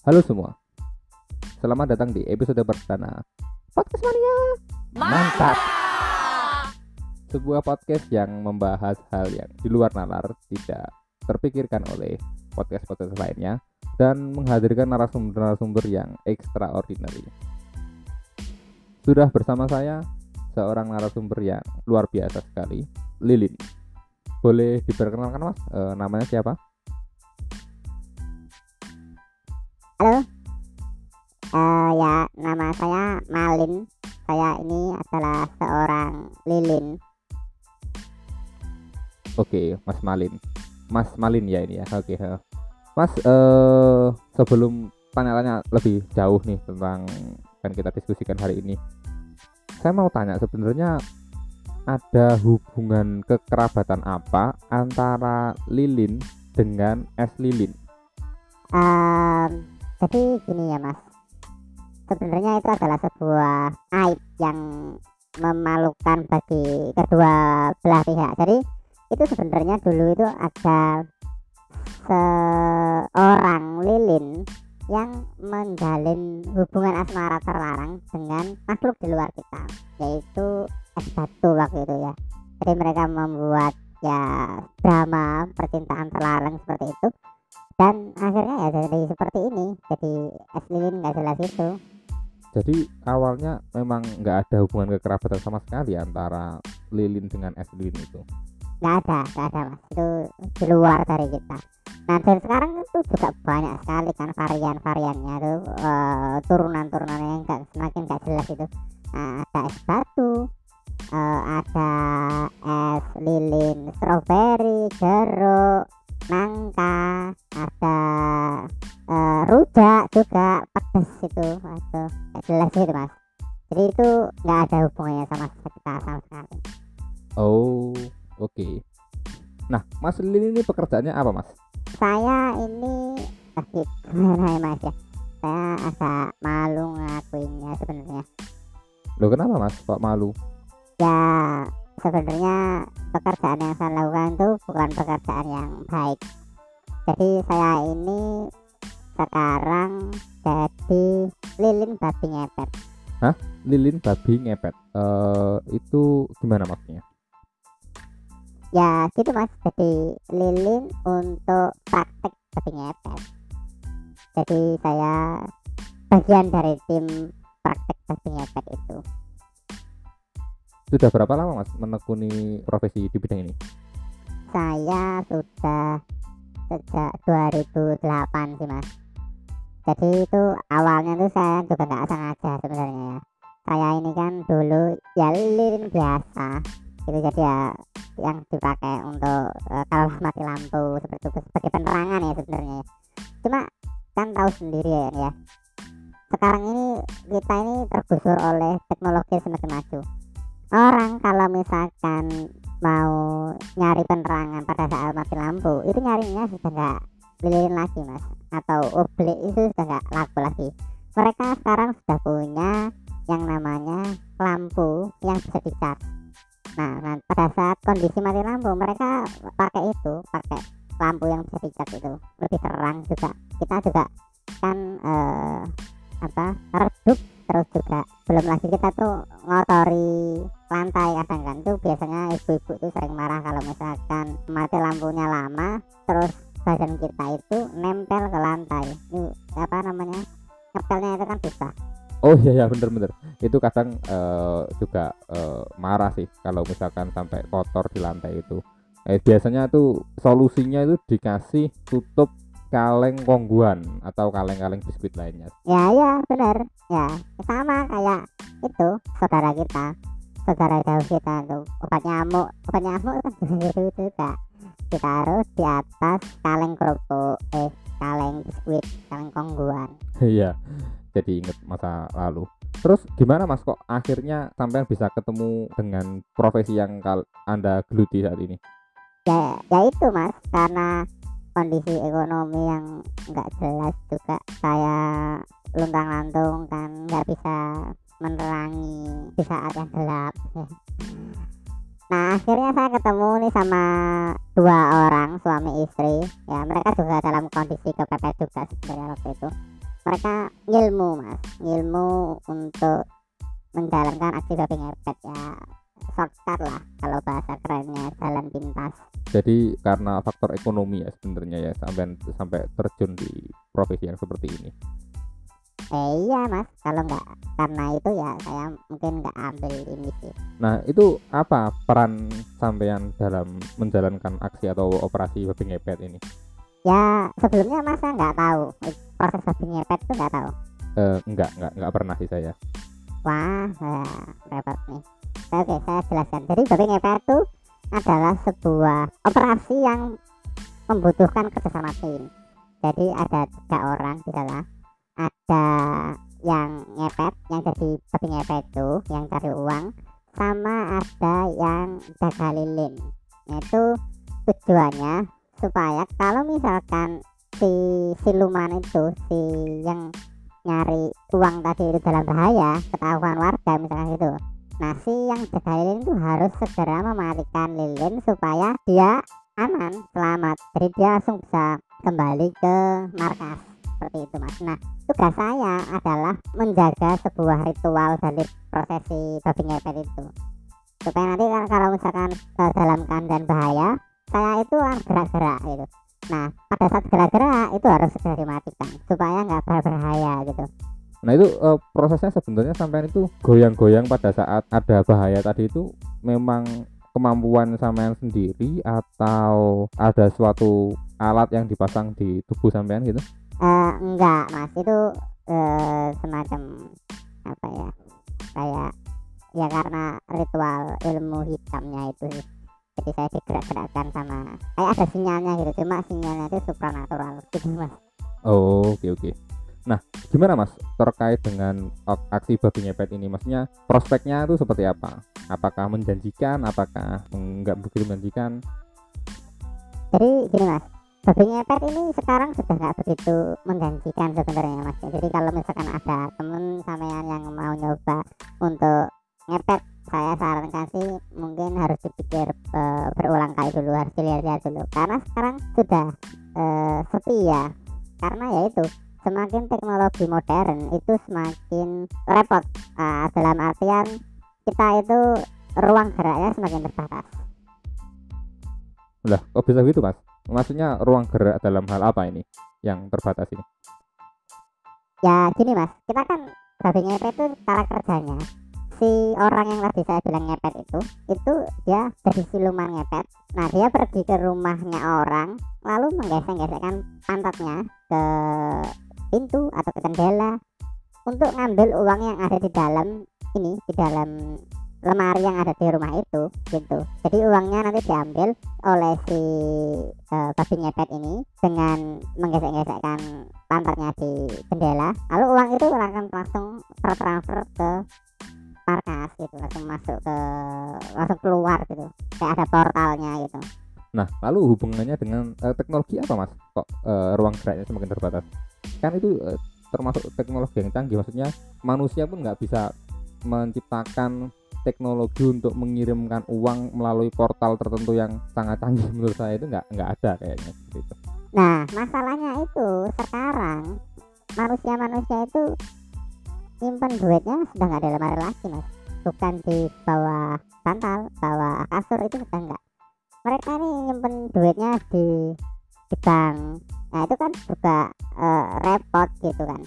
Halo semua, selamat datang di episode perdana Podcast Mania. Mantap. Sebuah podcast yang membahas hal yang di luar nalar Tidak terpikirkan oleh podcast-podcast lainnya Dan menghadirkan narasumber-narasumber yang extraordinary. Sudah bersama saya seorang narasumber yang luar biasa sekali Lilin. Boleh diperkenalkan mas, e, namanya siapa? Halo, uh, ya nama saya Malin. Saya ini adalah seorang lilin. Oke, Mas Malin. Mas Malin ya ini ya. Oke, Mas uh, sebelum tanya-tanya lebih jauh nih tentang kan kita diskusikan hari ini. Saya mau tanya sebenarnya ada hubungan kekerabatan apa antara lilin dengan es lilin? Um, jadi gini ya mas. Sebenarnya itu adalah sebuah aib yang memalukan bagi kedua belah pihak. Jadi itu sebenarnya dulu itu ada seorang lilin yang menjalin hubungan asmara terlarang dengan makhluk di luar kita yaitu es batu waktu itu ya. Jadi mereka membuat ya drama percintaan terlarang seperti itu dan akhirnya ya jadi seperti ini jadi es lilin nggak jelas itu. Jadi awalnya memang nggak ada hubungan kekerabatan sama sekali antara lilin dengan es lilin itu? Nggak ada nggak ada mas. Itu di luar dari kita. Nah dan sekarang itu juga banyak sekali kan varian-variannya tuh uh, turunan-turunannya yang nggak semakin nggak jelas itu. Nah, ada es batu uh, ada es lilin strawberry jeruk jelas itu mas. Jadi itu nggak ada hubungannya sama kita sama sekali. Oh oke. Okay. nah mas Lilin ini pekerjaannya apa mas? Saya ini ya mas ya. Saya agak malu ngakuinnya sebenarnya. Lo kenapa mas? Kok malu? Ya sebenarnya pekerjaan yang saya lakukan itu bukan pekerjaan yang baik. Jadi saya ini sekarang jadi lilin babi ngepet. Hah? Lilin babi ngepet? Uh, itu gimana maksudnya? Ya gitu mas. Jadi lilin untuk praktek babi ngepet. Jadi saya bagian dari tim praktek babi ngepet itu. Sudah berapa lama mas menekuni profesi di bidang ini? Saya sudah sejak 2008 sih mas. Jadi itu awalnya tuh saya juga nggak sengaja sebenarnya ya. Saya ini kan dulu ya lilin biasa itu jadi ya yang dipakai untuk uh, kalau mati lampu seperti itu sebagai penerangan ya sebenarnya ya. Cuma kan tahu sendiri ya, ya. Sekarang ini kita ini tergusur oleh teknologi semakin maju orang kalau misalkan mau nyari penerangan pada saat mati lampu itu nyarinya sudah nggak lilin lagi mas atau oblik itu sudah nggak laku lagi. Mereka sekarang sudah punya yang namanya lampu yang bisa dicas nah, nah pada saat kondisi mati lampu mereka pakai itu pakai lampu yang bisa dicas itu. Lebih terang juga. Kita juga kan eh, apa redup terus juga. Belum lagi kita tuh ngotori lantai kadang kan tuh biasanya ibu-ibu tuh sering marah kalau misalkan mati lampunya lama terus badan kita itu nempel ke lantai. Itu apa namanya? Ngepelnya itu kan susah. Oh iya ya bener-bener itu kadang uh, juga uh, marah sih kalau misalkan sampai kotor di lantai itu. Eh, biasanya tuh solusinya itu dikasih tutup kaleng kongguan atau kaleng-kaleng biskuit lainnya. Ya ya benar ya sama kayak itu saudara kita. Saudara jauh kita tuh obat nyamuk. Obat nyamuk kan gitu juga ditaruh di atas kaleng kerupuk eh kaleng biskuit kaleng kongguan. Iya jadi inget masa lalu. Terus gimana mas kok akhirnya sampai bisa ketemu dengan profesi yang kal anda geluti saat ini? Ya, ya itu mas karena kondisi ekonomi yang nggak jelas juga saya luntang lantung kan nggak bisa menerangi di saat yang gelap nah akhirnya saya ketemu nih sama dua orang suami istri. Ya mereka juga dalam kondisi kepepet juga sebenarnya waktu itu. Mereka ngilmu mas. Ngilmu untuk menjalankan aksi babi ngepet ya. Shortcut lah kalau bahasa kerennya jalan pintas. Jadi karena faktor ekonomi ya sebenarnya ya sampai sampai terjun di profesi yang seperti ini eh iya mas. Kalau nggak karena itu ya saya mungkin nggak ambil ini sih. Nah itu apa peran sampean dalam menjalankan aksi atau operasi babi ngepet ini? Ya sebelumnya mas saya nggak tahu. Proses babi ngepet itu nggak tahu. Eh, enggak enggak enggak pernah sih saya. Wah ya, repot nih. Oke saya jelaskan. Jadi babi ngepet itu adalah sebuah operasi yang membutuhkan kerjasama tim. Jadi ada tiga orang di dalam ada yang ngepet yang jadi babi ngepet itu yang cari uang sama ada yang jaga lilin. Itu tujuannya supaya kalau misalkan si siluman itu si yang nyari uang tadi itu dalam bahaya ketahuan warga misalkan gitu nah si yang jaga lilin itu harus segera mematikan lilin supaya dia aman selamat. Jadi dia langsung bisa kembali ke markas seperti itu mas. Nah tugas saya adalah menjaga sebuah ritual dari prosesi babi ngepet itu. Supaya nanti kan kalau misalkan uh, dalam keadaan bahaya saya itu kan gerak-gerak gitu. Nah pada saat gerak-gerak itu harus segera dimatikan supaya nggak berbahaya gitu. Nah itu uh, prosesnya sebenarnya sampai itu goyang-goyang pada saat ada bahaya tadi itu memang kemampuan sampean sendiri atau ada suatu alat yang dipasang di tubuh sampean gitu uh, enggak. Mas itu uh, semacam apa ya kayak ya karena ritual ilmu hitamnya itu jadi saya digerak-gerakkan sama kayak ada sinyalnya gitu. Cuma sinyalnya itu supranatural gitu mas. Oh oke okay, oke. Okay. nah gimana mas terkait dengan aksi babi ngepet ini? Maksudnya prospeknya itu seperti apa? Apakah menjanjikan? Apakah enggak begitu menjanjikan? Jadi gini mas babi ngepet ini sekarang sudah nggak begitu menjanjikan sebenarnya mas. Jadi kalau misalkan ada temen sampean yang mau nyoba untuk ngepet saya sarankan sih mungkin harus dipikir uh, berulang kali dulu harus dilihat-lihat dulu. Karena sekarang sudah uh, sepi ya. Karena ya itu semakin teknologi modern itu semakin repot. Uh, dalam artian kita itu ruang geraknya semakin terbatas. Lah kok bisa gitu mas maksudnya ruang gerak dalam hal apa ini yang terbatas ini? Ya gini mas. Kita kan babi ngepet itu cara kerjanya. Si orang yang tadi saya bilang ngepet itu itu dia dari siluman ngepet. Nah dia pergi ke rumahnya orang lalu menggesek-gesekkan pantatnya ke pintu atau ke jendela untuk ngambil uang yang ada di dalam ini di dalam lemari yang ada di rumah itu gitu. Jadi uangnya nanti diambil oleh si uh, babi ngepet ini dengan menggesek-gesekkan pantatnya di jendela. Lalu uang itu akan langsung tertransfer ke markas gitu langsung masuk ke langsung keluar gitu. Kayak ada portalnya gitu. Nah lalu hubungannya dengan uh, teknologi apa mas? Kok uh, ruang geraknya semakin terbatas? Kan itu uh, termasuk teknologi yang canggih. Maksudnya manusia pun nggak bisa menciptakan teknologi untuk mengirimkan uang melalui portal tertentu yang sangat canggih menurut saya itu nggak nggak ada kayaknya gitu. Nah masalahnya itu sekarang manusia-manusia itu simpan duitnya sudah nggak ada lemari lagi mas, bukan di bawah bantal, bawah kasur itu sudah nggak. Mereka ini nyimpen duitnya di di bank. Nah itu kan juga uh, repot gitu kan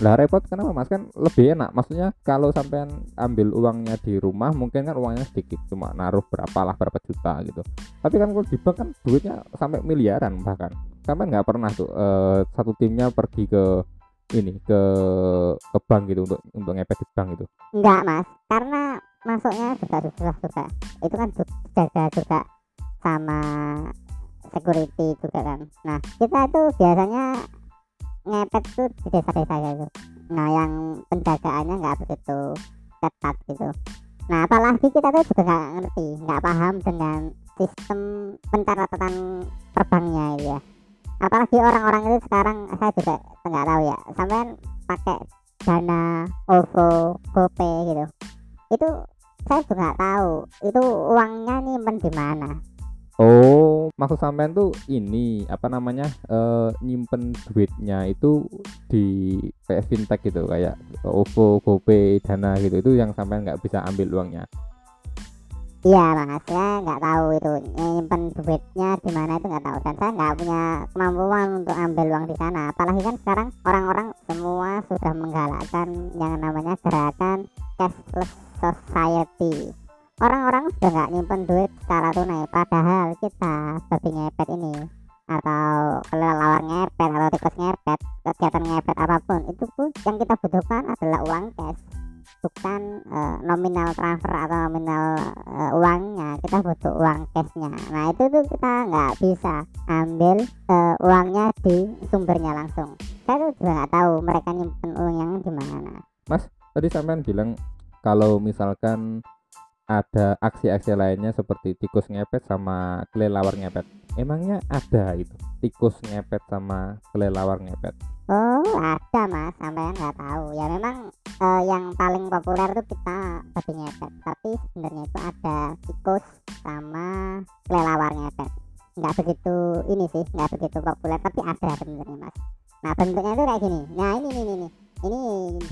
lah repot kenapa mas? Kan lebih enak. Maksudnya kalau sampean ambil uangnya di rumah mungkin kan uangnya sedikit cuma naruh berapa lah berapa juta gitu. Tapi kan kalau di bank kan duitnya sampai miliaran bahkan. Sampai nggak pernah tuh uh, satu timnya pergi ke ini ke ke bank gitu untuk untuk ngepet di bank itu enggak mas. Karena masuknya juga susah juga itu kan jaga juga sama security juga kan. Nah kita tuh biasanya ngepet tuh di desa-desa gitu nah yang penjagaannya nggak begitu ketat gitu. Nah apalagi kita tuh juga nggak ngerti nggak paham dengan sistem pencatatan terbangnya ya. Apalagi orang-orang itu sekarang saya juga nggak tahu ya sampai pakai dana OVO GoPay gitu. Itu saya juga nggak tahu itu uangnya nih di mana Oh, maksud sampean tuh ini apa namanya eh, nyimpen duitnya itu di kayak fintech gitu kayak OVO, GoPay, Dana gitu itu yang sampean nggak bisa ambil uangnya. iya mas saya nggak tahu itu nyimpen duitnya di mana itu nggak tahu dan saya nggak punya kemampuan untuk ambil uang di sana apalagi kan sekarang orang-orang semua sudah menggalakkan yang namanya gerakan cashless society orang-orang sudah nggak nyimpen duit secara tunai padahal kita babi ngepet ini atau kelelawar ngepet atau tikus ngepet kegiatan ngepet apa pun itu pun yang kita butuhkan adalah uang cash. Bukan eh, nominal transfer atau nominal eh, uangnya. Kita butuh uang cashnya. Nah itu tuh kita nggak bisa ambil eh, uangnya di sumbernya langsung. Saya tuh juga nggak tahu mereka nyimpen uang yang di mana Tadi sampean bilang kalau misalkan ada aksi-aksi lainnya seperti tikus ngepet sama kelelawar ngepet. Emangnya ada itu tikus ngepet sama kelelawar ngepet? Oh ada mas, sampai nggak tahu. Ya memang eh, yang paling populer tuh kita babi ngepet. Tapi sebenarnya itu ada tikus sama kelelawar ngepet. Nggak begitu ini sih, nggak begitu populer. Tapi ada sebenarnya mas. Nah bentuknya itu kayak gini. Nah ini ini ini. Ini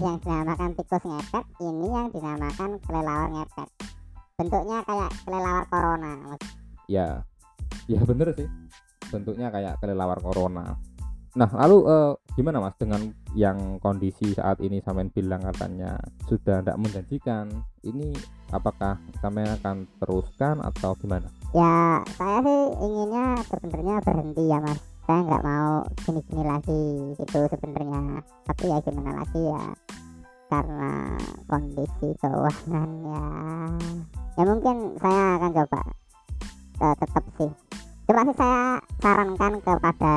yang dinamakan tikus ngepet. Ini yang dinamakan kelelawar ngepet. Bentuknya kayak kelelawar corona. Mas. Ya, ya bener sih. Bentuknya kayak kelelawar corona. Nah, lalu eh, gimana mas dengan yang kondisi saat ini sampean bilang katanya sudah tidak menjanjikan? Ini apakah sampean akan teruskan atau gimana? ya saya sih inginnya sebenarnya berhenti ya mas saya nggak mau gini-gini lagi itu sebenarnya tapi ya gimana lagi ya karena kondisi keuangan ya. Ya mungkin saya akan coba eh, tetap sih. Cuma sih saya sarankan kepada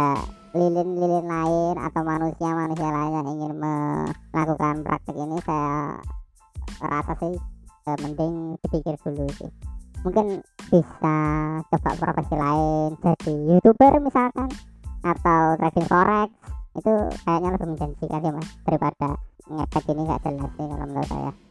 lilin-lilin lain atau manusia-manusia lain yang ingin melakukan praktek ini saya rasa sih eh, mending dipikir dulu sih. Mungkin bisa coba profesi lain jadi youtuber misalkan atau trading forex itu kayaknya lebih menjanjikan sih mas daripada ngepet ini nggak jelas sih kalau menurut saya